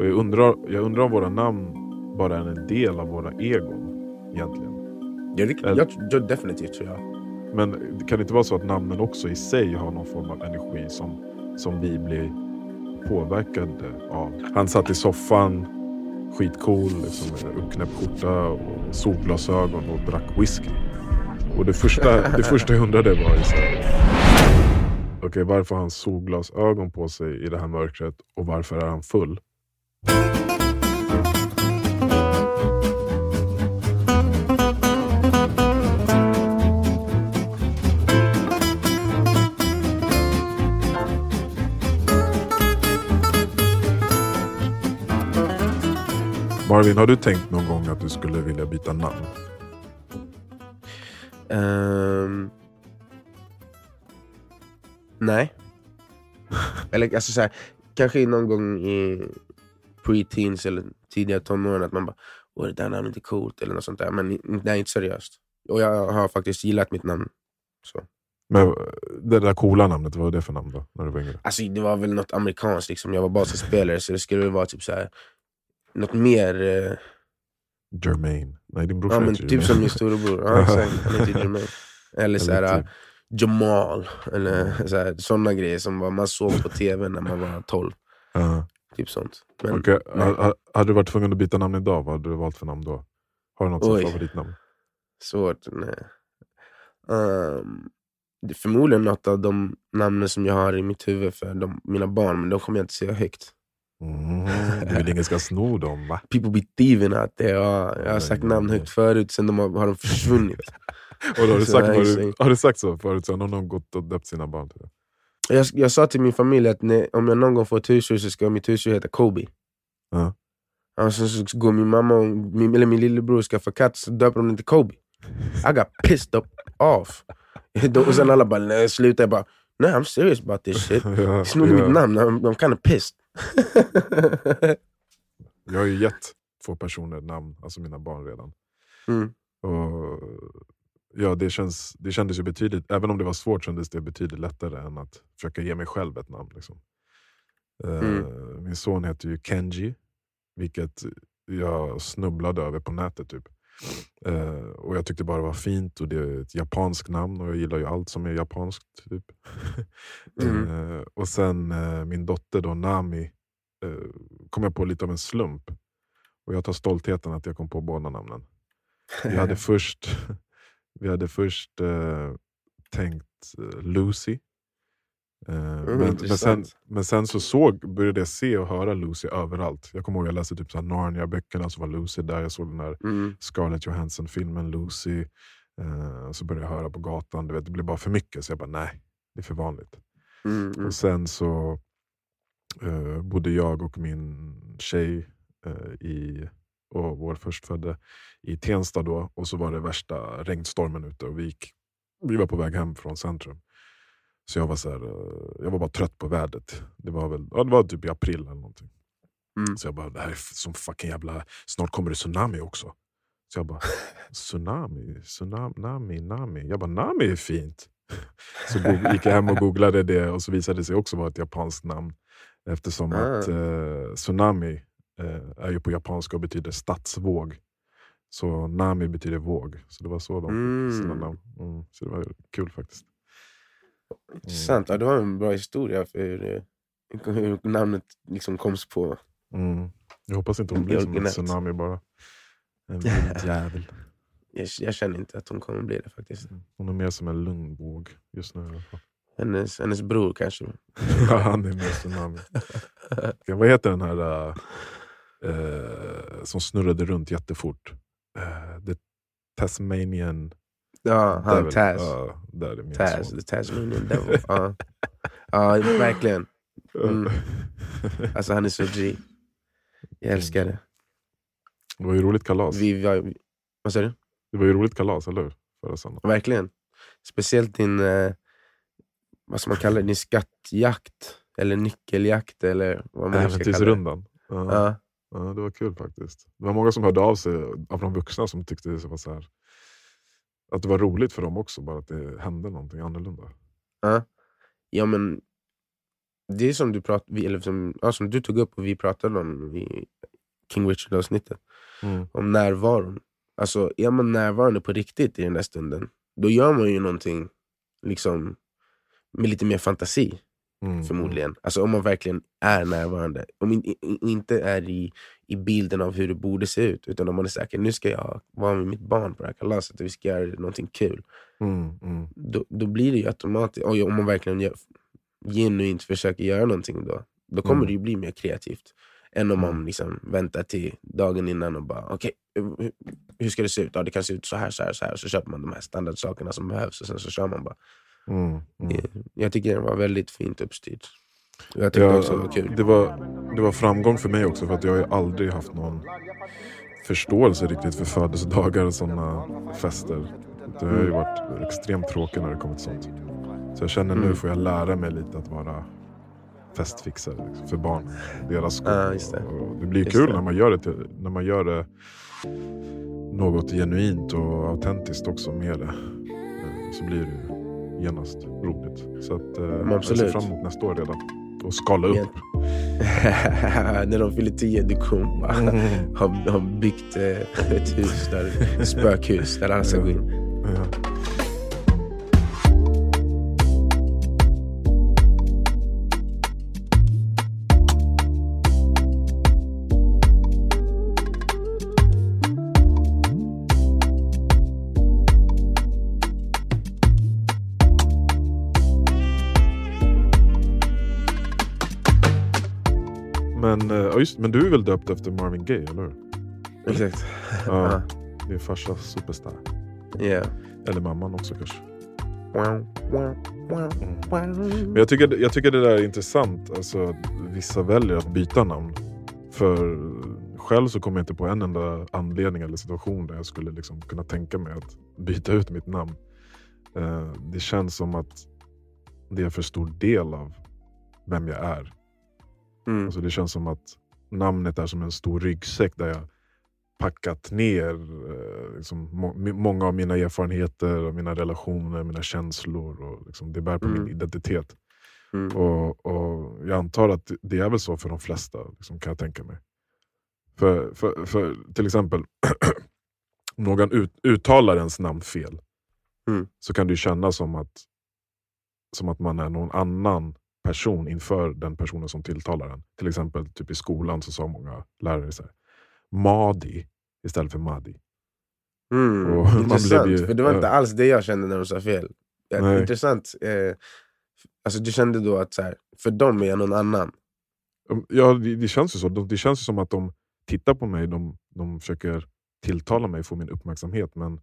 Och jag undrar, jag undrar om våra namn bara är en del av våra egon egentligen. Ja, det, jag, jag, definitivt tror jag. Men kan det inte vara så att namnen också i sig har någon form av energi som, som vi blir påverkade av? Han satt i soffan, skitcool, liksom, uppknäppt skjorta och solglasögon och drack whisky. Och det första, det första jag undrade var ju så Okej, varför har han solglasögon på sig i det här mörkret och varför är han full? Marvin, har du tänkt någon gång att du skulle vilja byta namn? Ehm, nej. Eller alltså så här, kanske någon gång i pre-teens eller tidiga tonåren att man bara Åh, det där namnet är coolt eller något sånt där. Men det är inte seriöst. Och jag har faktiskt gillat mitt namn. Så. Men eh, det där coola namnet, vad var det för namn då? När du var yngre? Alltså, det var väl något amerikanskt. Liksom. Jag var basketspelare så det skulle vara typ så här, något mer... Eh, Jermaine. Nej, din brorsa ja, men typ Jermaine. som min storebror. Ja, exakt. Han heter Jermaine. Eller så här, Eller typ. Jamal. Eller så här, såna grejer som man såg på tv när man var 12. Ja. Typ sånt. Men, ha- Hade du varit tvungen att byta namn idag, vad hade du valt för namn då? Har du något som Oj. favoritnamn? Svårt. Nej. Ehm, det är förmodligen något av de namnen som jag har i mitt huvud för de, mina barn, men de kommer jag inte säga högt. Mm, du vill ingen ska sno dem va? People be thieving out there. Ja, jag har sagt nej, namn nej. högt förut, sen de har, har de försvunnit. Och då har, du sagt, så- du, har du sagt så förut? Så har någon gått och döpt sina barn till det? Jag, jag sa till min familj att nej, om jag någon gång får ett husdjur så ska mitt husdjur heta Kobe. Ja. Och sen så går min mamma och min, eller min lillebror ska få katt så döper de den till Kobe. I got pissed up off. Och sen alla bara nej, sluta. Jag bara nej I'm serious about this shit. Ja, Snodde ja. mitt namn, I'm, I'm kind of pissed. Jag har ju gett två personer namn, alltså mina barn redan. mm. Ja, det, känns, det kändes ju betydligt, även om det var svårt kändes det betydligt lättare än att försöka ge mig själv ett namn. Liksom. Eh, Mm. Min son heter ju Kenji, vilket jag snubblade över på nätet. typ. Eh, och Jag tyckte bara det var fint och det är ett japanskt namn och jag gillar ju allt som är japanskt. Typ. Mm. Eh, och sen min dotter då, Nami kom jag på lite av en slump. Och jag tar stoltheten att jag kom på båda namnen. Vi hade först, vi hade först eh, tänkt eh, Lucy. Eh, men, men, sen, men sen så såg, började jag se och höra Lucy överallt. Jag kommer ihåg jag läste typ Narnia-böckerna, så var Lucy där. Jag såg den här Mm. Scarlett Johansson-filmen Lucy. Eh, så började jag höra på gatan. Du vet, det blev bara för mycket, så jag bara nej, det är för vanligt. Mm. Mm. Och sen så eh, bodde jag och min tjej eh, i, och vår förstfödde i Tensta då. Och så var det värsta regnstormen ute och vi, gick, vi var på väg hem från centrum. Så jag var, så här, eh, jag var bara trött på vädret. Det var, väl, ja, det var typ i april eller någonting. Mm. Så jag bara, det här är som fucking jävla... Snart kommer det tsunami också. Så jag bara, tsunami, tsunami, nami, nami. Jag bara, nami är fint. Så gick jag hem och googlade det och så visade det sig också vara ett japanskt namn. Eftersom Ah. att eh, tsunami är ju på japanska och betyder stadsvåg. Så nami betyder våg. Så det var så de fick sina Mm. namn. Mm, så det var kul faktiskt. Intressant. Ja, du har en bra historia för hur, eh, hur namnet liksom koms på. Mm. Jag hoppas inte hon blir som en tsunami bara. En vild jävel. Jag, jag känner inte att hon kommer bli det faktiskt. Hon är mer som en lugn våg just nu. i alla fall. Hennes, hennes bror kanske. Ja, han är mer tsunami. Vad heter den här äh, äh, som snurrade runt jättefort? Äh, the Tasmanian Ja, han Devil. Taz. Ja, där är min Taz, son. the Tasmanian Devil. Ja, ja verkligen. Mm. Alltså han är så G. Jag älskar det. Det var ju roligt kalas. Vi, var- vad säger du? Det var ju roligt kalas, eller hur? Förra söndagen. Verkligen. Speciellt din, eh, vad man kalla det, din skattjakt. Eller nyckeljakt eller vad man nu ska kalla det. Äventyrsrundan. Ja. Ja, det var kul faktiskt. Det var många som hörde av sig, av de vuxna, som tyckte det var så här, att det var roligt för dem också, bara att det hände någonting annorlunda. Ja. ja men det är som du, prat, eller som, ja, som du tog upp och vi pratade om i King Richard-avsnittet. Mm. Om närvaron. Alltså, är man närvarande på riktigt i den där stunden, då gör man ju någonting liksom, med lite mer fantasi. Mm. Förmodligen. Alltså om man verkligen är närvarande. Om man i- i- inte är i, i bilden av hur det borde se ut. Utan om man är säker, nu ska jag vara med mitt barn på det här kalaset och vi ska göra någonting kul. Mm. Mm. Då, då blir det ju automatiskt, om man verkligen gör, genuint försöker göra någonting då, då kommer Mm. det ju bli mer kreativt. Än om Mm. man liksom väntar till dagen innan och bara, okej, hur- hur ska det se ut? Ja, det kan se ut så här, så här, så här. Så köper man de här standardsakerna som behövs och sen så kör man bara. Mm. Mm. Eh, Jag tycker det var väldigt fint uppstyrt. Och Jag tyckte Ja, också det var kul. det, var, det var framgång för mig också för att jag har ju aldrig haft någon förståelse riktigt för födelsedagar och sådana fester. Det har ju varit extremt tråkigt när det kommer till sånt. Så jag känner nu Mm. får jag lära mig lite att vara festfixare liksom, för barn. Deras. Ja, just det. Det blir Just kul det. när man gör det, till, när man gör det något genuint och autentiskt också med det. Eh, Så blir det genast roligt. Så att, eh, jag ser fram emot nästa år redan. Och skala upp. När de fyller tio, du kommer bara Mm. har byggt eh, ett hus, där, ett spökhus, där alla ska gå in. Men, eh, ja, just, men du är väl döpt efter Marvin Gaye, eller hur? Exakt. Ja, din farsa superstar. Ja. Eller mamman också kanske. Men jag tycker, jag tycker det där är intressant. Alltså, att vissa väljer att byta namn. För själv så kommer jag inte på en enda anledning eller situation där jag skulle liksom kunna tänka mig att byta ut mitt namn. Eh, det känns som att det är för stor del av vem jag är. Mm. Alltså det känns som att namnet är som en stor ryggsäck där jag packat ner eh, liksom, må många av mina erfarenheter, och mina relationer, mina känslor. Och liksom, det bär på Mm. min identitet. Mm. Och, och Jag antar att det är väl så för de flesta, liksom, kan jag tänka mig. För, för, för till exempel, om någon ut, uttalar ens namn fel, Mm. så kan det kännas som att, som att man är någon annan person inför den personen som tilltalar en. Till exempel typ i skolan så sa många lärare så här, Madi istället för Madi. Mm. Och Intressant, ju- för det var inte alls det jag kände när de sa fel. Ja. Intressant. Eh, alltså, du kände då att så här, för dem är jag någon annan. Ja, det, det känns ju så. De, det känns ju som att de tittar på mig, de, de försöker tilltala mig, få min uppmärksamhet, men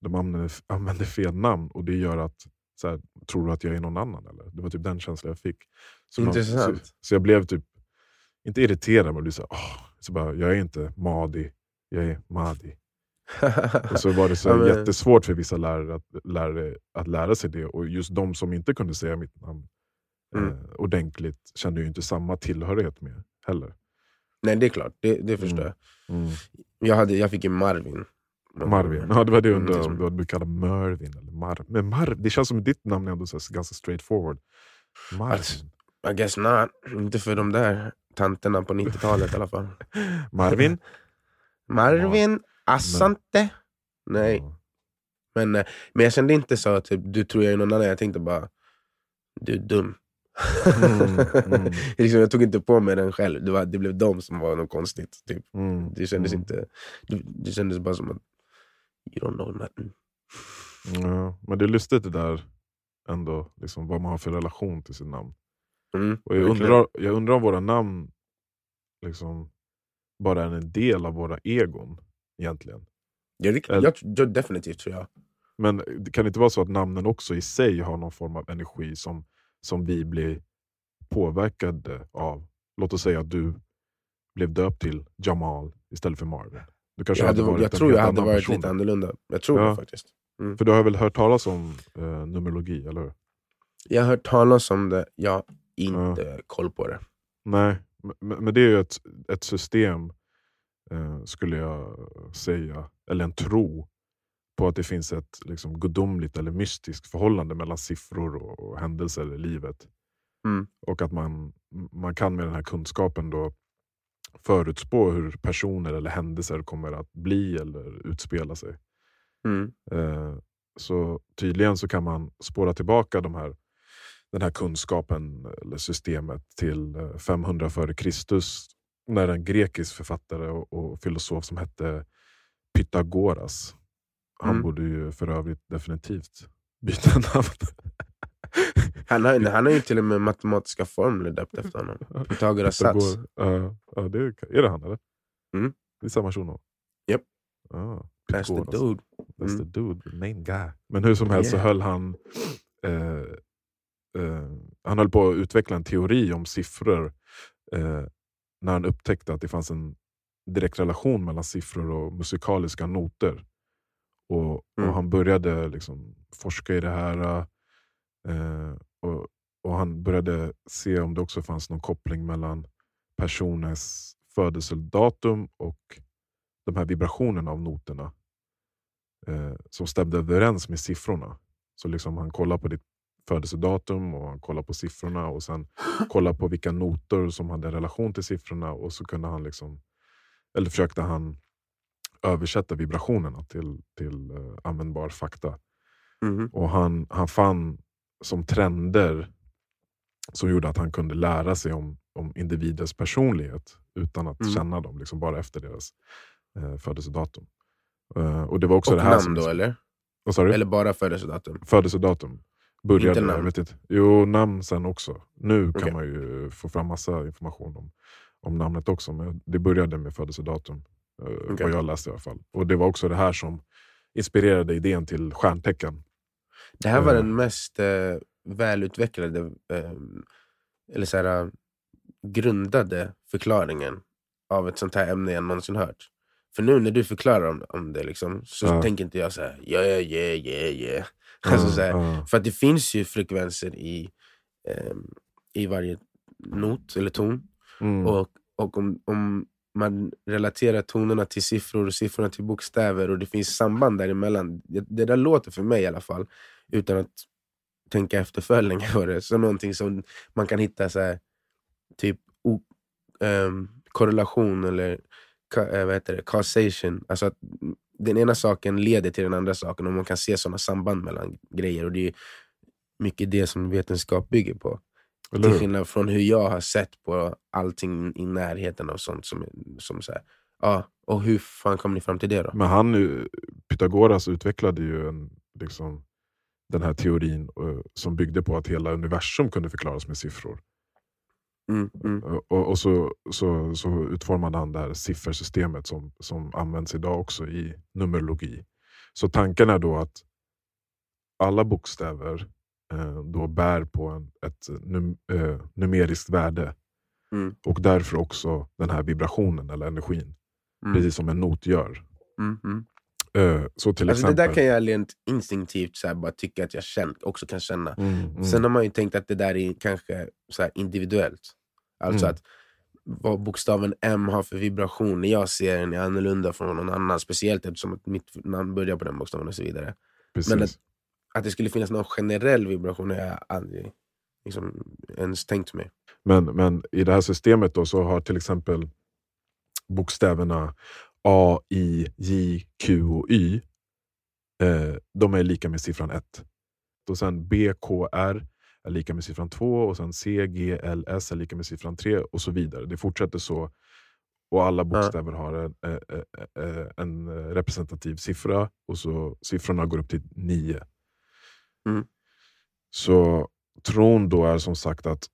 de använder, använder fel namn och det gör att, så här, tror du att jag är någon annan? Eller? Det var typ den känslan jag fick. Så, man, så, så jag blev typ, inte irriterad, men blev så, här, åh, så bara, jag är inte Madi, jag är Madi. Och så var det så men- jättesvårt för vissa lärare att, lärare att lära sig det. Och just de som inte kunde säga mitt namn Mm. eh, ordentligt kände ju inte samma tillhörighet med heller. Nej, det är klart. Det, det förstår Mm. jag. Jag, hade, jag fick ju Marvin. Marvin. Ja, det var det jag undrade om du hade kallad Mervin. Eller Mar men Mar det känns som ditt namn är ändå så ganska straight forward. Marvin. Alltså, I guess not. Inte för de där tanterna på 90-talet i alla fall. Marvin? Marvin Assante. Nej, Ja. men, eh, men jag kände inte så typ, du tror jag är någon annan. Jag tänkte bara, du är dum. Mm, mm. liksom, jag tog inte på mig den själv. Det, var, det blev de som var något konstigt. Typ. Mm. Det kändes mm. inte... Det, det kändes bara som att you don't know nothing. Ja, men det är lustigt det där ändå, liksom, vad man har för relation till sitt namn. Mm, Och jag, undrar, jag undrar om våra namn liksom, bara är en del av våra egon egentligen. Ja, det, Eller- jag, jag, definitivt tror jag. Men det kan det inte vara så att namnen också i sig har någon form av energi som, som vi blir påverkade av? Låt oss säga att du blev döpt till Jamal istället för Marvin. Du kanske Jag, hade hade, varit jag tror jag hade varit person lite annorlunda. Jag tror Ja. det faktiskt. För du har väl hört talas om eh, numerologi, eller hur? Jag har hört talas om det, jag har inte koll på det. Nej, men, men det är ju ett, ett system, eh, skulle jag säga, eller en tro på att det finns ett liksom, gudomligt eller mystiskt förhållande mellan siffror och, och händelser i livet. Mm. Och att man, man kan med den här kunskapen då förutspå hur personer eller händelser kommer att bli eller utspela sig. Mm. Eh, så tydligen så kan man spåra tillbaka de här, den här kunskapen eller systemet till eh, 500 f.Kr. när en grekisk författare och, och filosof som hette Pythagoras. Han Mm. borde ju för övrigt definitivt byta namn. Han, har, han har ju till och med matematiska formler döpt efter honom. Pythagoras sats. Ja, ja, det är, är det han eller? Mm. Det är samma shuno? Japp. Ah, That's the dude. That's Mm. the dude, the main guy. Men hur som helst så Yeah. höll han eh, Han höll på att utveckla en teori om siffror eh, när han upptäckte att det fanns en direkt relation mellan siffror och musikaliska noter. Och, Mm. och Han började liksom forska i det här. Eh, och, och Han började se om det också fanns någon koppling mellan personens födelsedatum och de här vibrationerna av noterna eh, som stämde överens med siffrorna. Så liksom han kollade på ditt födelsedatum och han kollade på siffrorna och sen kollade på vilka noter som hade relation till siffrorna och så kunde han liksom, eller försökte han översätta vibrationerna till, till eh, användbar fakta. Mhm. Och han, han fann som trender som gjorde att han kunde lära sig om, om individers personlighet utan att Mm. känna dem, liksom bara efter deras eh, födelsedatum. Eh, och det var också Och det här namn som, då eller? Vad sa du? Eller bara födelsedatum? Födelsedatum. Började, Inte namn? Vet inte. Jo, namn sen också. Nu kan Okej. man ju få fram massa information om, om namnet också. Men det började med födelsedatum. eh, Okej. Vad jag läste i alla fall. Och det var också det här som inspirerade idén till stjärntecken. Det här var Eh. den mest eh, välutvecklade, eh, eller så här, eh, grundade förklaringen av ett sånt här ämne jag någonsin hört. För nu när du förklarar om, om det, liksom, så Ja. tänker inte jag så här, ja, ja, ja, ja, ja. Alltså, så här, Ja, För att det finns ju frekvenser i, ehm, i varje not eller ton. mm, Och, och om, om man relaterar tonerna till siffror och siffrorna till bokstäver och det finns samband däremellan. Det, det där låter för mig i alla fall, utan att tänka efter för länge på det, som någonting som man kan hitta så här, typ o, ehm, korrelation eller ka, eh, vad heter det, causation. Alltså att den ena saken leder till den andra saken och man kan se sådana samband mellan grejer. Och det är mycket det som vetenskap bygger på. eller Till skillnad från hur jag har sett på allting i närheten av sånt. Som, som så här, ja, och hur fan kom ni fram till det då? Men han, Pythagoras utvecklade ju en, liksom, den här teorin eh, som byggde på att hela universum kunde förklaras med siffror. Mm, mm, Och, och så, så, så utformade han det här siffersystemet som, som används idag också i numerologi. Så tanken är då att alla bokstäver eh, då bär på en, ett num, eh, numeriskt värde. Mm. Och därför också den här vibrationen eller energin. mm, Precis som en not gör. Eh, så till Alltså det exempel... där kan jag rent instinktivt så här, bara tycka att jag känn, också kan känna. Mm, mm. Sen har man ju tänkt att det där är kanske så här individuellt. Alltså Mm. att vad bokstaven M har för vibration när jag ser den är annorlunda från någon annan. Speciellt eftersom att mitt namn börjar på den bokstaven och så vidare. Precis. men att- Att det skulle finnas någon generell vibration har jag aldrig liksom, ens tänkt mig. Men, men i det här systemet då så har till exempel bokstäverna A, I, J, Q och Y. Eh, de är lika med siffran 1. Och sen B, K, R är lika med siffran 2 och sen C, G, L, S är lika med siffran 3 och så vidare. Det fortsätter så. Och alla bokstäver har en, eh, eh, eh, en representativ siffra och så siffrorna går upp till 9. Mm. Så tron då är som sagt att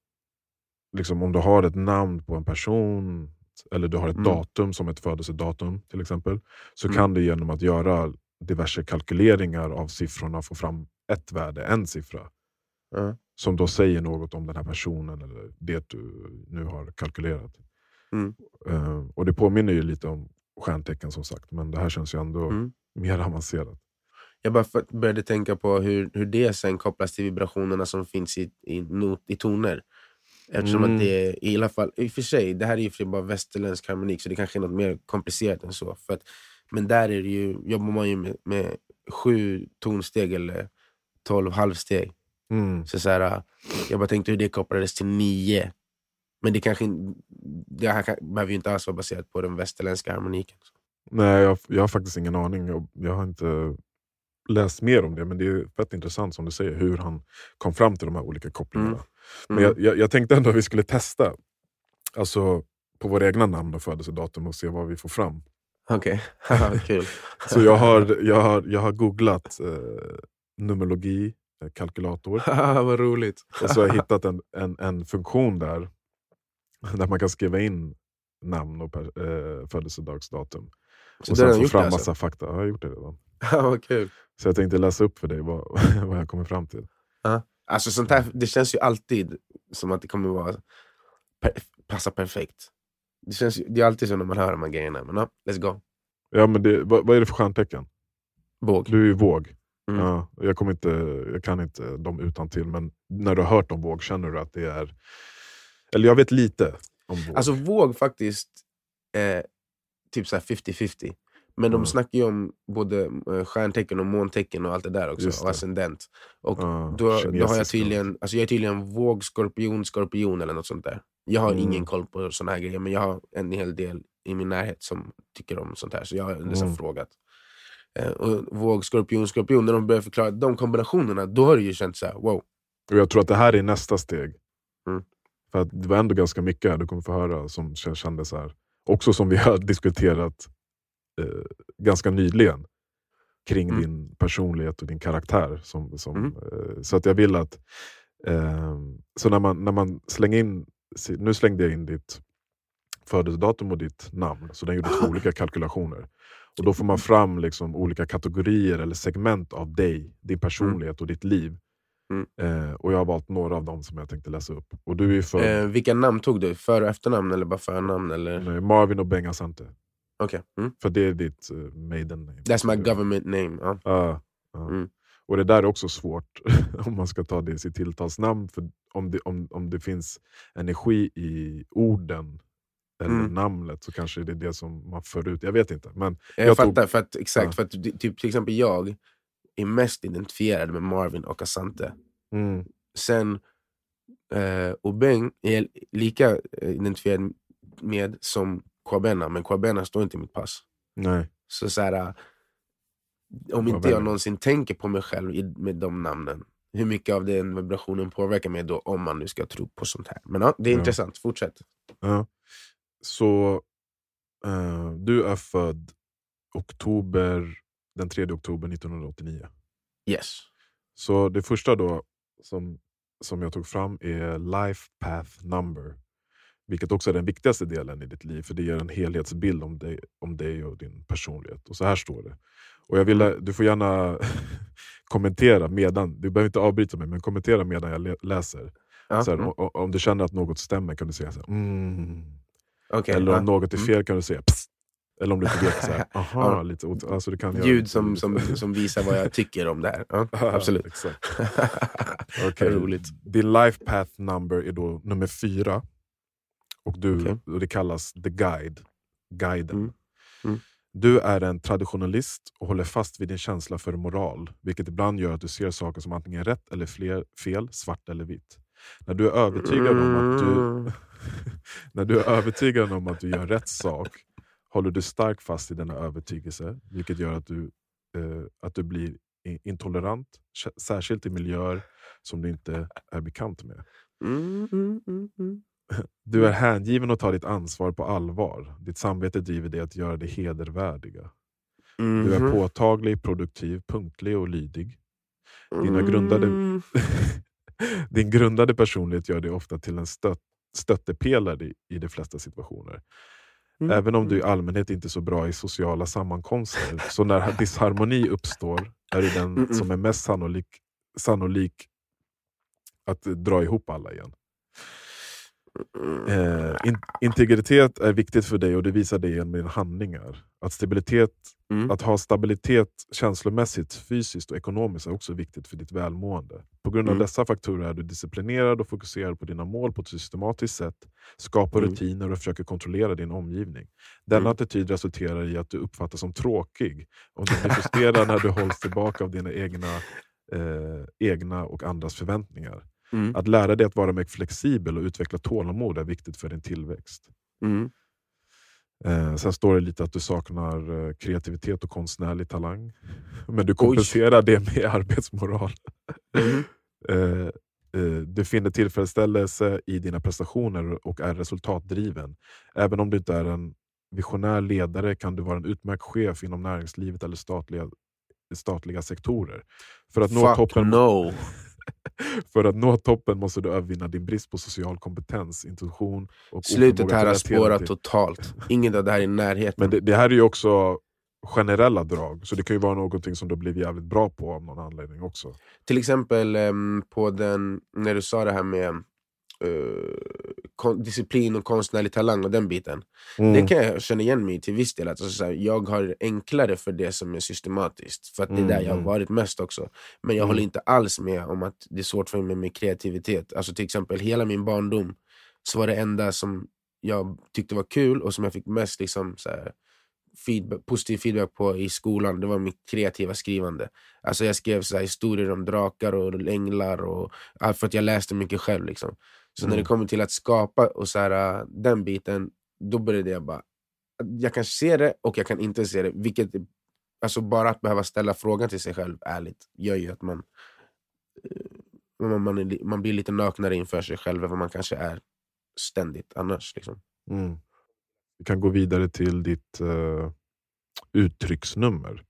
liksom, om du har ett namn på en person eller du har ett Mm. datum som ett födelsedatum till exempel. Så Mm. kan du genom att göra diverse kalkyleringar av siffrorna få fram ett värde, en siffra. Ja. Som då säger något om den här personen eller det du nu har kalkylerat. Mm. Eh, och det påminner ju lite om stjärntecken som sagt. Men det här känns ju ändå Mm. mer avancerat. Jag bara började tänka på hur, hur det sen kopplas till vibrationerna som finns i, i, not, i toner. Eftersom Mm. att det är, i alla fall, i och för sig, det här är ju för bara västerländsk harmonik så det kanske är något mer komplicerat än så. För att, men där är ju, jobbar man ju med, med sju tonsteg eller tolv halvsteg. Mm. Så, så här, jag bara tänkte hur det kopplades till nio. Men det kanske det här behöver ju inte alls vara baserat på den västerländska harmoniken. Nej, jag, jag har faktiskt ingen aning. Jag, jag har inte läst mer om det, men det är fett intressant som du säger, hur han kom fram till de här olika kopplingarna. Mm. Men jag, jag, jag tänkte ändå att vi skulle testa alltså, på våra egna namn och födelsedatum och se vad vi får fram. Okej, kul. Så jag har, jag har, jag har googlat eh, numerologi, eh, kalkylator, Vad roligt. och så har jag hittat en, en, en funktion där, där man kan skriva in namn och per, eh, födelsedagsdatum. Så och sen få fram alltså? massa fakta. Ja, jag har gjort det redan. Vad kul. Så jag tänkte läsa upp för dig vad, vad jag kommer fram till. Alltså sånt här, det känns ju alltid som att det kommer vara per, passa perfekt. Det, känns, det är alltid så när man hör de här grejerna. Men ja, let's go. Ja, men det, vad, vad är det för stjärntecken? Båg. Du är ju våg. Mm. Ja, jag, kommer inte, jag kan inte dem utan till men när du har hört om våg, känner du att det är... Eller jag vet lite om våg. Alltså våg faktiskt, eh, typ så här 50-50. Men de Mm. snackar ju om både eh, stjärntecken och måntecken och allt det där också. Just Och det. ascendent. Och Ja, då, då har jag tydligen, alltså jag är tydligen våg, skorpion, eller något sånt där. Jag har Mm. ingen koll på såna här grejer, men jag har en hel del i min närhet som tycker om sånt här. Så jag har nästan Mm. frågat. Eh, och våg, skorpion, skorpion, när de börjar förklara de kombinationerna, då har det ju känts så här: wow. Och jag tror att det här är nästa steg. Mm. För att det var ändå ganska mycket här du kommer få höra som kän- kändes så här. Också som vi har diskuterat eh, ganska nyligen. Kring Mm. din personlighet och din karaktär. Som, som, Mm. eh, så att jag vill att... Eh, så när man, när man slänger in... Nu slängde jag in ditt födelsedatum och ditt namn. Så den gjorde två olika kalkylationer. Och Då får man fram liksom olika kategorier eller segment av dig, din personlighet och ditt liv. Mm. Eh, och Jag har valt några av dem som jag tänkte läsa upp. Och du är för Eh, vilka namn tog du? För och efternamn eller bara förnamn? Eller? eh, Marvin och Benga Sante. Okej. Mm. För det är ditt uh, maiden name. That's my government name. Ja. Mm. Och det där är också svårt om man ska ta det i sitt tilltalsnamn. För om det, om, om det finns energi i orden eller Mm. namnet så kanske det är det som man för ut. Jag vet inte. Men Jag, Jag tog- fattar, för att, exakt. Ja. För att, ty- typ, till exempel jag är mest identifierad med Marvin och Asante. mm, Sen eh, Obeng är jag lika eh, identifierad med som Kwabena, men Kwabena står inte i mitt pass. nej. Så, så här, eh, om inte jag någonsin tänker på mig själv med de namnen, hur mycket av den vibrationen påverkar mig då om man nu ska tro på sånt här? Men ja, det är Ja. intressant, fortsätt. Ja. Så eh, du är född oktober, den 3 oktober 1989. Yes. Så det första då som, som jag tog fram är Life Path Number. Vilket också är den viktigaste delen i ditt liv, för det ger en helhetsbild om dig, om dig och din personlighet. Och så här står det. Och jag vill, du får gärna kommentera medan, du behöver inte avbryta mig, men kommentera medan jag lä- läser. Ja, Så här, mm. Om du känner att något stämmer kan du säga så här, mm. Okej, Eller ja. om något är Mm. fel kan du säga psst. Eller om du inte vet, så här, aha, lite, alltså du kan Ljud som, som, som visar vad jag tycker om det här. Ja, absolut. Exakt. Okej. Roligt. Din life path number är då nummer fyra. Och, du, Okej. och det kallas the guide. Guiden. Mm. Mm. Du är en traditionalist och håller fast vid din känsla för moral. Vilket ibland gör att du ser saker som antingen rätt eller fler, fel, svart eller vitt. När du är övertygad om att du, Mm. när du är övertygad om att du gör rätt sak håller du starkt fast i denna övertygelse. Vilket gör att du, eh, att du blir intolerant. Särskilt i miljöer som du inte är bekant med. Mm, mm, mm, mm. Du är hängiven och tar ditt ansvar på allvar. Ditt samvete driver dig att göra det hedervärdiga. Du är Mhm. påtaglig, produktiv, punktlig och lydig. Dina grundade- Mm. Din grundade personlighet gör dig ofta till en stött, stöttepelare i, i de flesta situationer. Mm. Även om du i allmänhet inte är så bra i sociala sammankomster, så när disharmoni uppstår är du den som är mest sannolik, sannolik att dra ihop alla igen. Eh, in, integritet är viktigt för dig och det visar dig genom dina handlingar. Att, stabilitet, Mm. att ha stabilitet känslomässigt, fysiskt och ekonomiskt är också viktigt för ditt välmående. På grund av Mm. dessa faktorer är du disciplinerad och fokuserad på dina mål på ett systematiskt sätt, skapar Mm. rutiner och försöker kontrollera din omgivning. Denna Mm. attityd resulterar i att du uppfattas som tråkig. Om du blir frustrerad när du hålls tillbaka av dina egna eh, egna och andras förväntningar. Mm. Att lära dig att vara mer flexibel och utveckla tålamod är viktigt för din tillväxt. Mm. Eh, sen står det lite att du saknar eh, kreativitet och konstnärlig talang. Men du kompenserar det med arbetsmoral. Mm. Eh, eh, du finner tillfredsställelse i dina prestationer och är resultatdriven. Även om du inte är en visionär ledare kan du vara en utmärkt chef inom näringslivet eller statliga, statliga sektorer. För att, nå Fuck toppen, no. För att nå toppen måste du övervinna din brist på social kompetens, intuition och Slutet här har spårat totalt. Inget av det här är i närheten. Men det, det här är ju också generella drag, så det kan ju vara någonting som du blivit jävligt bra på av någon anledning också. Till exempel ehm, på den, när du sa det här med kon- disciplin och konstnärlig talang och den biten. Mm. Det kan jag känna igen mig i till viss del. Alltså, så här, jag har enklare för det som är systematiskt. För att det är där jag har Mm. varit mest också. Men jag Mm. håller inte alls med om att det är svårt för mig med kreativitet. Alltså till exempel hela min barndom så var det enda som jag tyckte var kul och som jag fick mest liksom, så här, feedback, positiv feedback på i skolan, det var mitt kreativa skrivande. Alltså jag skrev så här, historier om drakar och änglar, och, för att jag läste mycket själv. Liksom. Så när Mm. det kommer till att skapa och så här, äh, den biten, då började jag bara... Jag kan se det och jag kan inte se det. Vilket, alltså bara att behöva ställa frågan till sig själv ärligt gör ju att man, eh, man, man, är man blir lite naknare inför sig själv än vad man kanske är ständigt annars. Liksom. Mm. Vi kan gå vidare till ditt eh, uttrycksnummer,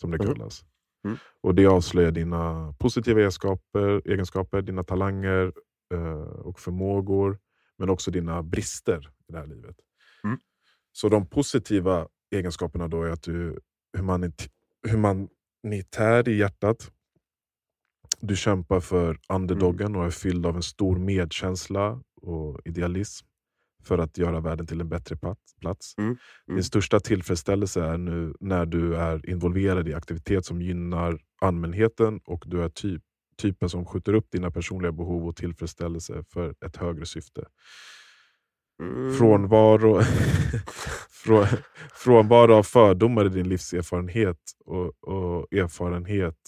som det Mhm. kallas. Mm. Och Det avslöjar dina positiva egenskaper, egenskaper dina talanger och förmågor, men också dina brister i det här livet. Mm. Så de positiva egenskaperna då är att du humanit- humanitär i hjärtat. Du kämpar för underdoggen Mm. och är fylld av en stor medkänsla och idealism för att göra världen till en bättre plats- plats. Mm. Mm. Din största tillfredsställelse är nu när du är involverad i aktivitet som gynnar allmänheten och du är typ, typen som skjuter upp dina personliga behov och tillfredsställelse för ett högre syfte. Mm. Frånvaro, frå, frånvaro av fördomar i din livserfarenhet och, och, erfarenhet,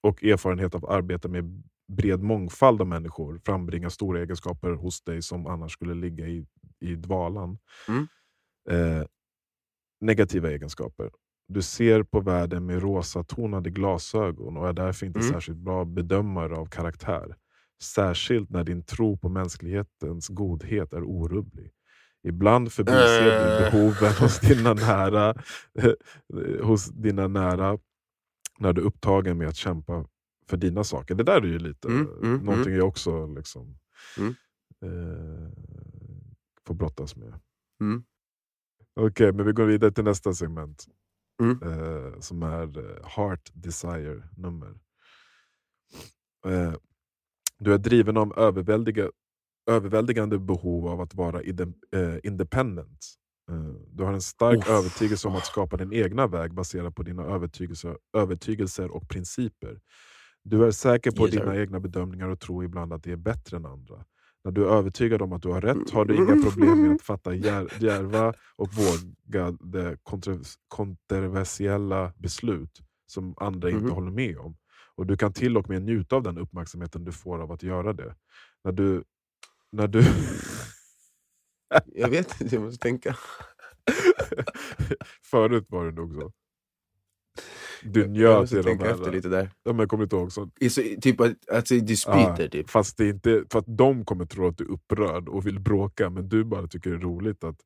och erfarenhet av att arbeta med bred mångfald av människor frambringar stora egenskaper hos dig som annars skulle ligga i, i dvalan. Mm. Eh, negativa egenskaper. Du ser på världen med rosatonade glasögon och är därför inte Mm. särskilt bra bedömare av karaktär. Särskilt när din tro på mänsklighetens godhet är orubblig. Ibland förbiser du Äh. behoven hos dina nära, hos dina nära när du är upptagen med att kämpa för dina saker. Det där är ju lite Mm, mm, någonting jag också liksom, Mm. eh, får brottas med. Mm. Okej, men vi går vidare till nästa segment. Mm. Eh, som är eh, Heart Desire-nummer. Eh, du är driven av överväldiga, överväldigande behov av att vara eh, independent. Eh, du har en stark Uff. övertygelse om att skapa din egna väg baserad på dina övertygelser, övertygelser och principer. Du är säker på Yes, dina egna bedömningar och tror ibland att det är bättre än andra. När du är övertygad om att du har rätt har du inga problem med att fatta djär- djärva och vågade kontro- kontroversiella beslut som andra inte Mhm. håller med om. Och Du kan till och med njuta av den uppmärksamheten du får av att göra det. När du... När du Jag vet inte, jag måste tänka. Förut var det nog så. Du Jag njöt i de här... efter lite där. Ja, men kommer du inte ihåg? Så, I, så, typ att, alltså, dispyter, typ. Fast det är inte, för att de kommer tro att du är upprörd och vill bråka, men du bara tycker det är roligt att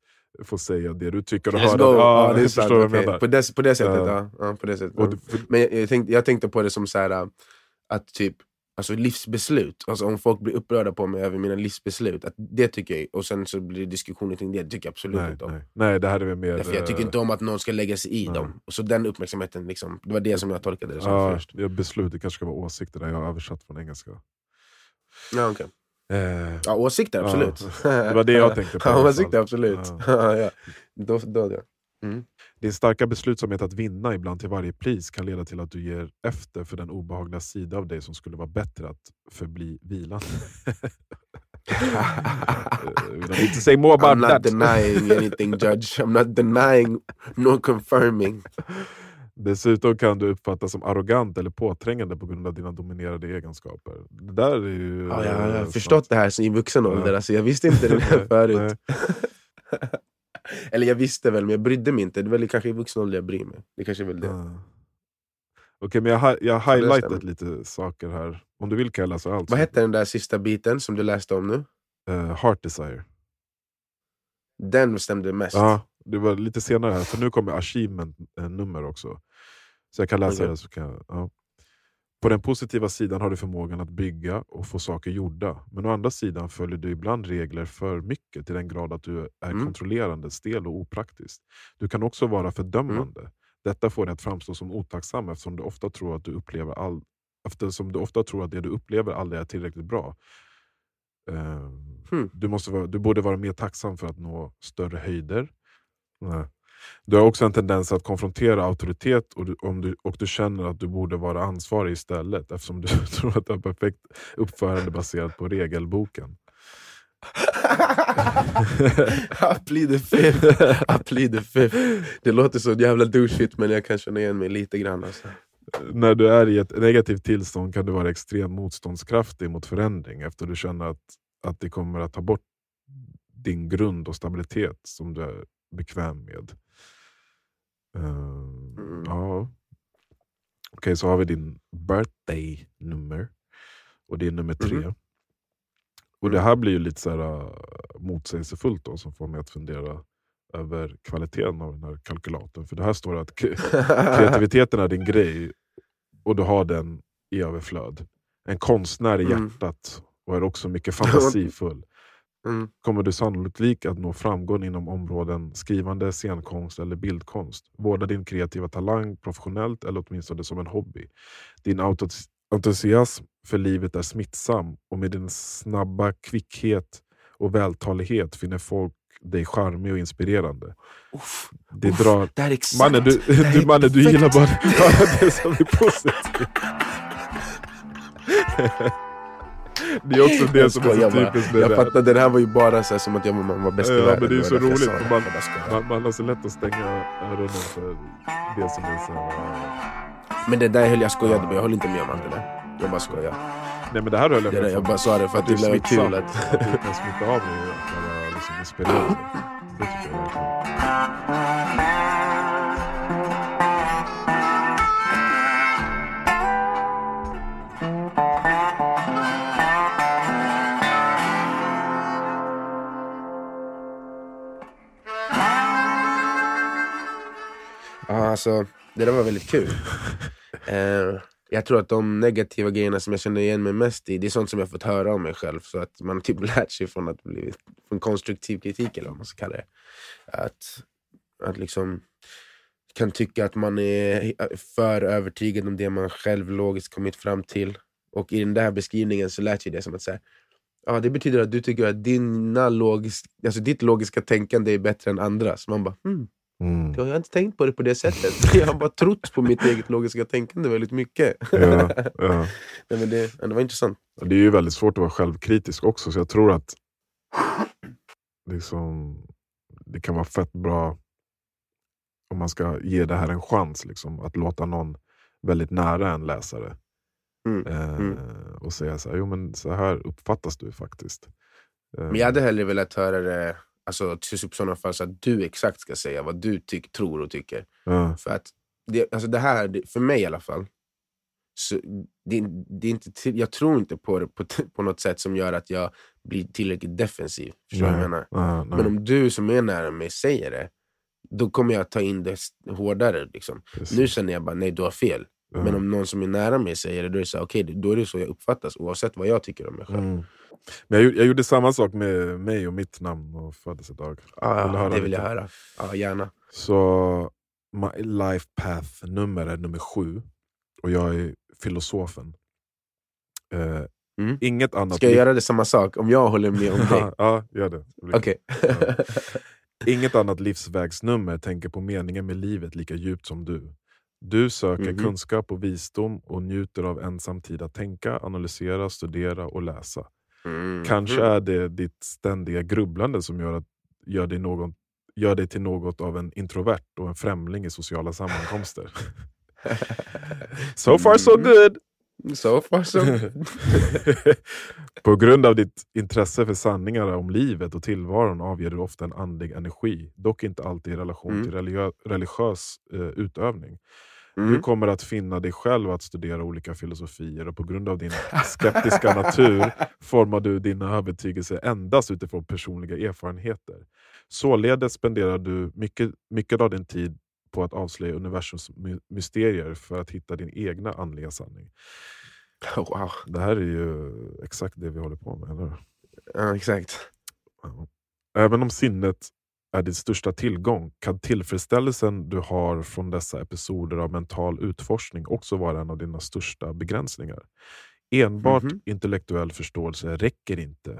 få säga det du tycker och Let's höra. go! Ja, Ja, det är sant, förstår vad jag på, det, på det sättet, Ja. ja. ja på det sättet. Ja. för- Men jag, jag, tänkte, jag tänkte på det som så här, äh, att typ Alltså livsbeslut, alltså om folk blir upprörda på mig över mina livsbeslut, att det tycker jag, och sen så blir det diskussioner kring det, det tycker jag absolut nej, inte om. nej. nej, det är väl mer... Därför jag tycker inte om att någon ska lägga sig i nej. dem. Och så den uppmärksamheten, liksom, det var det som jag tolkade det som Ja, först. ja, beslut, det kanske ska vara åsikter där. Jag har översatt från engelska. Ja, okay. Eh, ja, åsikter, Ja, absolut. det var det jag tänkte på Ja, åsikter, absolut. Ja. ja. Då, då, då. Mm. Din starka beslutsamhet att vinna, ibland till varje pris, kan leda till att du ger efter för den obehagliga sida av dig som skulle vara bättre att förbli vilande. Eh, we don't need to say more about I'm not that. denying anything, judge. I'm not denying nor confirming. Dessutom kan du uppfattas som arrogant eller påträngande på grund av dina dominerade egenskaper. Det där är ju... Ja, jag, har eh, förstått det här i vuxen ålder, Ja. alltså, jag visste inte det förut. Eller jag visste väl, men jag brydde mig inte. Det är väl kanske i vuxen ålder jag bryr mig. Det kanske är väl det. Ja. Okej, men jag har jag highlightat lite saker här. Om du vill kan jag läsa allt. Vad hette den där sista biten som du läste om nu? Uh, Heart Desire. Den stämde mest. Ja, det var lite senare här, för nu kommer achievement-nummer också. Så jag kan läsa Okej. det. Så kan jag, ja. På den positiva sidan har du förmågan att bygga och få saker gjorda. Men å andra sidan följer du ibland regler för mycket till den grad att du är Mm. kontrollerande, stel och opraktisk. Du kan också vara fördömande. Mm. Detta får dig att framstå som otacksam eftersom du ofta tror att du upplever all, eftersom du ofta tror att det du upplever aldrig är tillräckligt bra. Eh, Hmm. du, måste vara, du borde vara mer tacksam för att nå större höjder. Nej. Du har också en tendens att konfrontera auktoritet och du, om du, och du känner att du borde vara ansvarig istället eftersom du tror att du har perfekt uppförande baserat på regelboken. Plead the fifth. The. Det låter så jävla douchigt men jag kan känna igen mig lite grann. Alltså. När du är i ett negativt tillstånd kan du vara extremt motståndskraftig mot förändring efter du känner att, att det kommer att ta bort din grund och stabilitet som du är bekväm med. Ehm, Mm. ja. Okej, så har vi din birthday-nummer. Och det är nummer tre. Mhm. Och det här blir ju lite så här, äh, motsägelsefullt då, som får mig att fundera över kvaliteten av den här kalkylatorn. För det här står att kreativiteten är din grej och du har den i överflöd. En konstnär i Mm. hjärtat och är också mycket fantasifull. Mm. Kommer du sannolikt att nå framgång inom områden skrivande, scenkonst eller bildkonst. Vårda din kreativa talang professionellt eller åtminstone som en hobby. Din entusiasm för livet är smittsam och med din snabba kvickhet och vältalighet finner folk dig charmig och inspirerande. Uff, Det uff, drar... det här är exakt. Mannen, du, det du, mannen, du gillar bara det som är positivt. Det är också det Jag som är så bara. typiskt med Jag det. fattar, den här var ju bara så som att jag man var bäst i Ja, världen. men det är var så jag roligt, det. för man- Jag bara. Man, man har så lätt att stänga öronen för det som är så... Men det där höll jag skojade med, jag håller inte med om allt det där. Jag bara skojar. Nej men det här höll jag Det med jag om. bara sa det för att det är blev kul. Att, du kan smitta av dig och vara liksom inspirerande. Det tycker jag verkligen. Alltså, det där var väldigt kul. Eh, jag tror att de negativa grejerna som jag känner igen mig mest i, det är sånt som jag fått höra om mig själv. Så att man typ lärt sig från att bli från konstruktiv kritik, eller vad man ska kalla det. Att, att liksom kan tycka att man är för övertygad om det man själv logiskt kommit fram till. Och i den där beskrivningen så lät ju det som att säga Ja, det betyder att du tycker att dina logis, alltså ditt logiska tänkande är bättre än andras. Man bara, hmm, Mm. jag har inte tänkt på det på det sättet. Jag har bara trott på mitt eget logiska tänkande väldigt mycket. Ja, ja. Nej, men det, det var intressant. Det är ju väldigt svårt att vara självkritisk också, så jag tror att liksom, det kan vara fett bra om man ska ge det här en chans. Liksom, att låta någon väldigt nära en läsare Mm, eh, mm. och säga så här, jo men så här uppfattas du faktiskt. Eh, Men jag hade hellre velat höra det alltså, typ sådana fall så att du exakt ska säga vad du tyck, tror och tycker. ja, För att det, alltså det här, för mig i alla fall, så det, det är inte till, jag tror inte på det på, på något sätt som gör att jag blir tillräckligt defensiv. Förstår du vad jag menar? ja, nej, Men om du som är nära mig säger det, då kommer jag ta in det hårdare. Liksom. Nu känner jag bara, nej du har fel. Ja. Men om någon som är nära mig säger det, då är det så, okej, då är det så jag uppfattas oavsett vad jag tycker om mig själv. Mm. Men jag, jag gjorde samma sak med mig och mitt namn och födelsedag. Ja, Vill det vill lite? jag höra. Ja, gärna. Så my life path-nummer är nummer sju. Och jag är filosofen. Eh, Mm. Inget annat Ska jag göra det samma sak om jag håller med om dig? ja, gör det. Okej. Inget annat livsvägsnummer tänker på meningen med livet lika djupt som du. Du söker Mhm. kunskap och visdom och njuter av ensam tid att tänka, analysera, studera och läsa. Mm. Kanske Mm. är det ditt ständiga grubblande som gör, att, gör dig någon gör dig till något av en introvert och en främling i sociala sammankomster. so far so Mm. good! So far so good. På grund av ditt intresse för sanningar om livet och tillvaron avger du ofta en andlig energi, dock inte alltid i relation Mm. till religiö- religiös eh, utövning. Du Mm. kommer att finna dig själv att studera olika filosofier och på grund av din skeptiska natur formar du dina övertygelser endast utifrån personliga erfarenheter. Således spenderar du mycket, mycket av din tid på att avslöja universums my- mysterier för att hitta din egna andliga sanning. Wow. Det här är ju exakt det vi håller på med, eller? Ja, exakt. Även om sinnet är din största tillgång kan tillfredsställelsen du har från dessa episoder av mental utforskning också vara en av dina största begränsningar. Enbart Mhm. intellektuell förståelse räcker inte,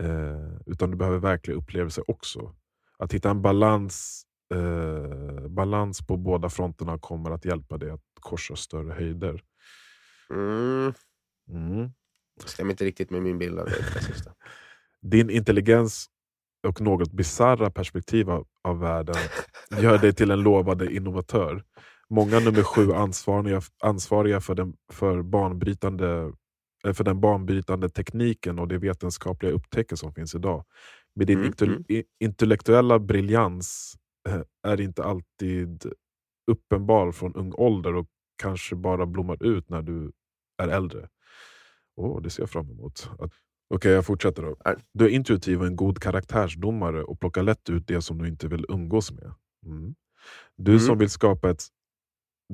eh, utan du behöver verkliga upplevelser också. Att hitta en balans, eh, balans på båda fronterna kommer att hjälpa dig att korsa större höjder. Mm. Mm. Stämmer inte riktigt med min bild av det. Din intelligens och något bizarra perspektiv av, av världen gör dig till en lovande innovatör. Många nummer sju ansvariga, ansvariga för, den, för, banbrytande, eh, för den banbrytande tekniken och de vetenskapliga upptäckter som finns idag. Med din Mm, mm. intellektuella briljans eh, är inte alltid uppenbar från ung ålder och kanske bara blommar ut när du är äldre. Åh, det ser jag fram emot. Att- Okej, jag fortsätter då. Du är intuitiv och en god karaktärsdomare och plockar lätt ut det som du inte vill umgås med. Mm. Du Mm. som vill skapa ett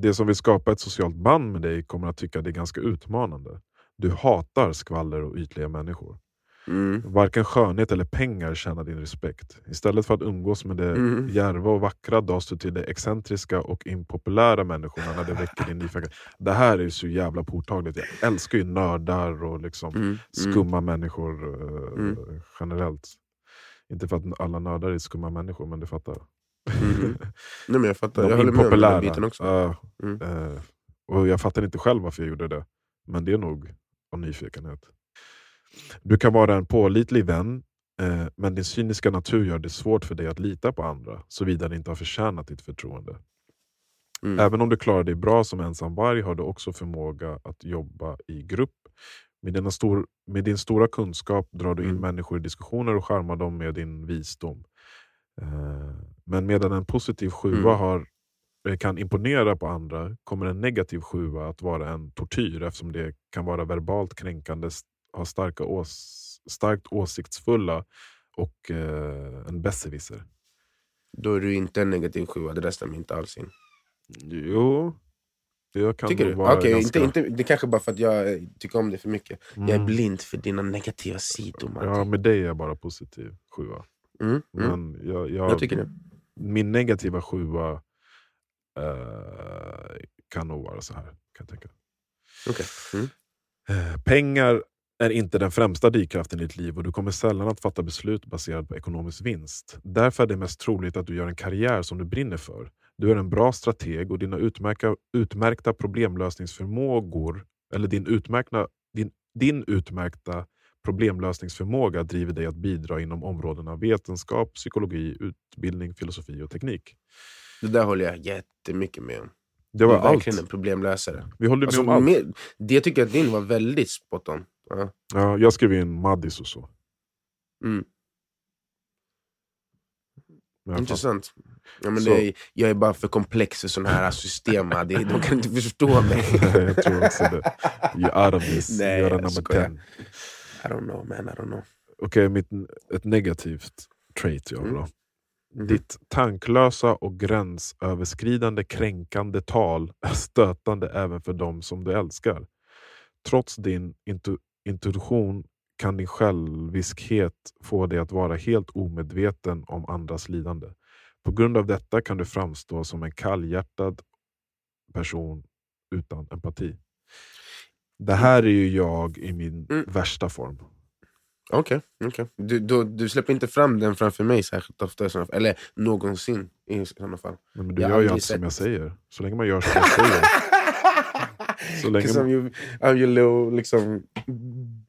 det som vill skapa ett socialt band med dig kommer att tycka det är ganska utmanande. Du hatar skvaller och ytliga människor. Mm. Varken skönhet eller pengar tjänar din respekt. Istället för att umgås med det Mm. djärva och vackra dras du till de excentriska och impopulära människorna när det väcker din nyfikenhet. Det här är ju så jävla påtagligt. Jag älskar ju nördar och liksom Mm. Mm. skumma människor eh, Mm. generellt. Inte för att alla nördar är skumma människor, men du fattar. Mhm. Nej, men jag fattar, De jag håller med om den biten också. Ja, Mm. eh, och jag fattar inte själv varför jag gjorde det. Men det är nog av nyfikenhet. Du kan vara en pålitlig vän, eh, men din cyniska natur gör det svårt för dig att lita på andra, såvida de inte har förtjänat ditt förtroende. Mm. Även om du klarar dig bra som ensam varg har du också förmåga att jobba i grupp. Med, stor, med din stora kunskap drar du in Mm. människor i diskussioner och charmar dem med din visdom. Eh, Men medan en positiv sjua Mm. har, eh, kan imponera på andra kommer en negativ sjua att vara en tortyr eftersom det kan vara verbalt kränkande, s- ha starka ås, starkt åsiktsfulla och eh, en besserwisser. Då är du inte en negativ sjua, det där stämmer inte alls in. Jo, jag kan Tycker du? vara Okej, ganska... inte, inte, det kanske bara för att jag eh, tycker om det för mycket. Jag är Mm. blind för dina negativa sidor. Martin. Ja, med dig är jag bara positiv sjua. Mm, mm. Men jag, jag, Jag tycker det. Min negativa sjua eh, kan nog vara så här. Kan jag tänka. Okej. Mm. Eh, pengar är inte den främsta drivkraften i ditt liv och du kommer sällan att fatta beslut baserat på ekonomisk vinst. Därför är det mest troligt att du gör en karriär som du brinner för. Du är en bra strateg och dina utmärka, utmärkta problemlösningsförmågor eller din utmärkta, din, din utmärkta problemlösningsförmåga driver dig att bidra inom områdena vetenskap, psykologi, utbildning, filosofi och teknik. Det där håller jag jättemycket med om. Det var är verkligen allt. en problemlösare. Vi håller med Alltså, om allt. med, det tycker jag att din var väldigt spot on. Ja. Ja, jag skrev in Maddis och så. Mm. Intressant. Ja, men är, jag är bara för komplex för sådana här system. det, de kan inte förstå mig. jag tror också det. You're out of this. Nej, You're number skojar. 10. I don't know man, I don't know. Okej, mitt, ett negativt trait jag har då. Mhm. Ditt tanklösa och gränsöverskridande kränkande tal är stötande även för dem som du älskar. Trots din intu, intuition kan din själviskhet få dig att vara helt omedveten om andras lidande. På grund av detta kan du framstå som en kallhjärtad person utan empati. Det här är ju jag i min Mm. värsta form. Okej, okej. du, du, du släpper inte fram den framför mig särskilt ofta, eller någonsin i sådana fall. Nej, men du Jag gör ju allt som jag säger. Så länge man gör som jag säger. Så länge I'm your, little liksom,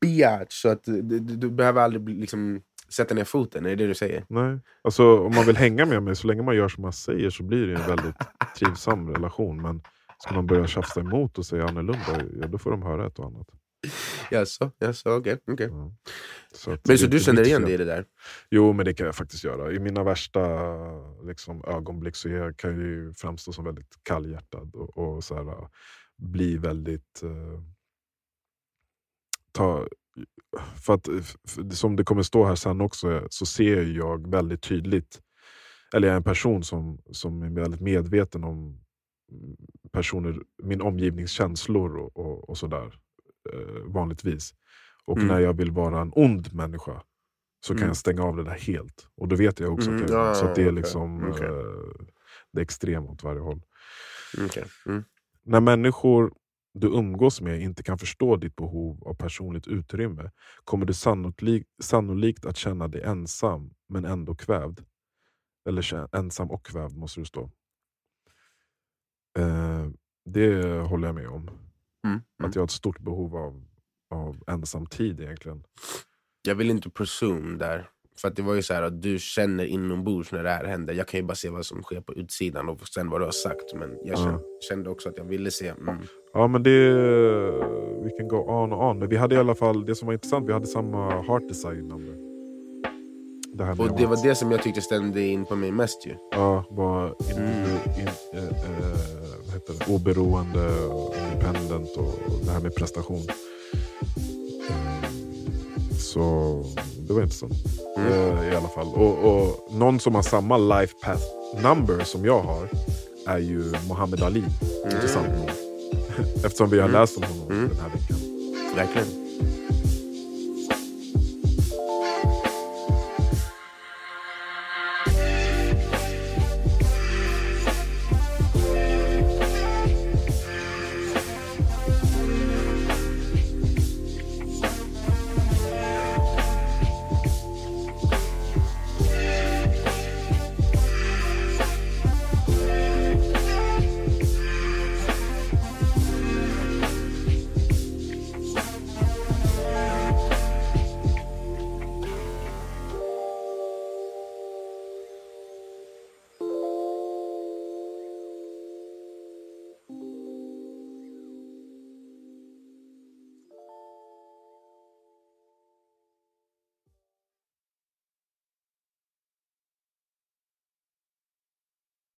biatch, så att du, du, behöver aldrig liksom, sätta ner foten, är det det du säger? Nej. Alltså, om man vill hänga med mig, så länge man gör som man säger så blir det en väldigt trivsam relation. Men ska man börja tjafsa emot och säga annorlunda, ja, då får de höra ett och annat. Jaså, jaså, okej. Så Men så du känner igen dig i det där? Jo, men det kan jag faktiskt göra. I mina värsta liksom, ögonblick så jag, kan jag ju framstå som väldigt kallhjärtad och, och så här, äh, bli väldigt... eh, ta, för att, för, som det kommer stå här sen också, så ser jag väldigt tydligt, eller jag är en person som, som är väldigt medveten om mm, personer, min omgivnings känslor och, och, och sådär, vanligtvis. Och Mm. när jag vill vara en ond människa så kan Mm. jag stänga av det där helt. Och då vet jag också Mm, att jag, ja, så att det är liksom okej. eh, det är extremt åt varje håll. Mm. När människor du umgås med inte kan förstå ditt behov av personligt utrymme kommer du sannolikt, sannolikt att känna dig ensam men ändå kvävd. Eller ensam och kvävd måste du stå. Eh, det håller jag med om. Mm. Mm. Att jag har ett stort behov av, av ensam tid egentligen. Jag vill inte presume där. För att det var ju så här att du känner inombords när det här händer. Jag kan ju bara se vad som sker på utsidan och sen vad du har sagt. Men jag Ja. kände, kände också att jag ville se. Mm. Ja men det, vi kan gå on och on. Men vi hade i alla fall, det som var intressant, vi hade samma heart design number. Det här med Och det var det som jag tyckte stämde in på mig mest ju. Ja, var in, Mm. in, eh, eh, vad heter det? oberoende, och independent och det här med prestation. Eh, Så det var intressant Mm. eh, i alla fall. Och, och någon som har samma life path number som jag har är ju Muhammad Ali. Intressant nog. Eftersom vi har Mm. läst om honom Mm. den här veckan. Verkligen.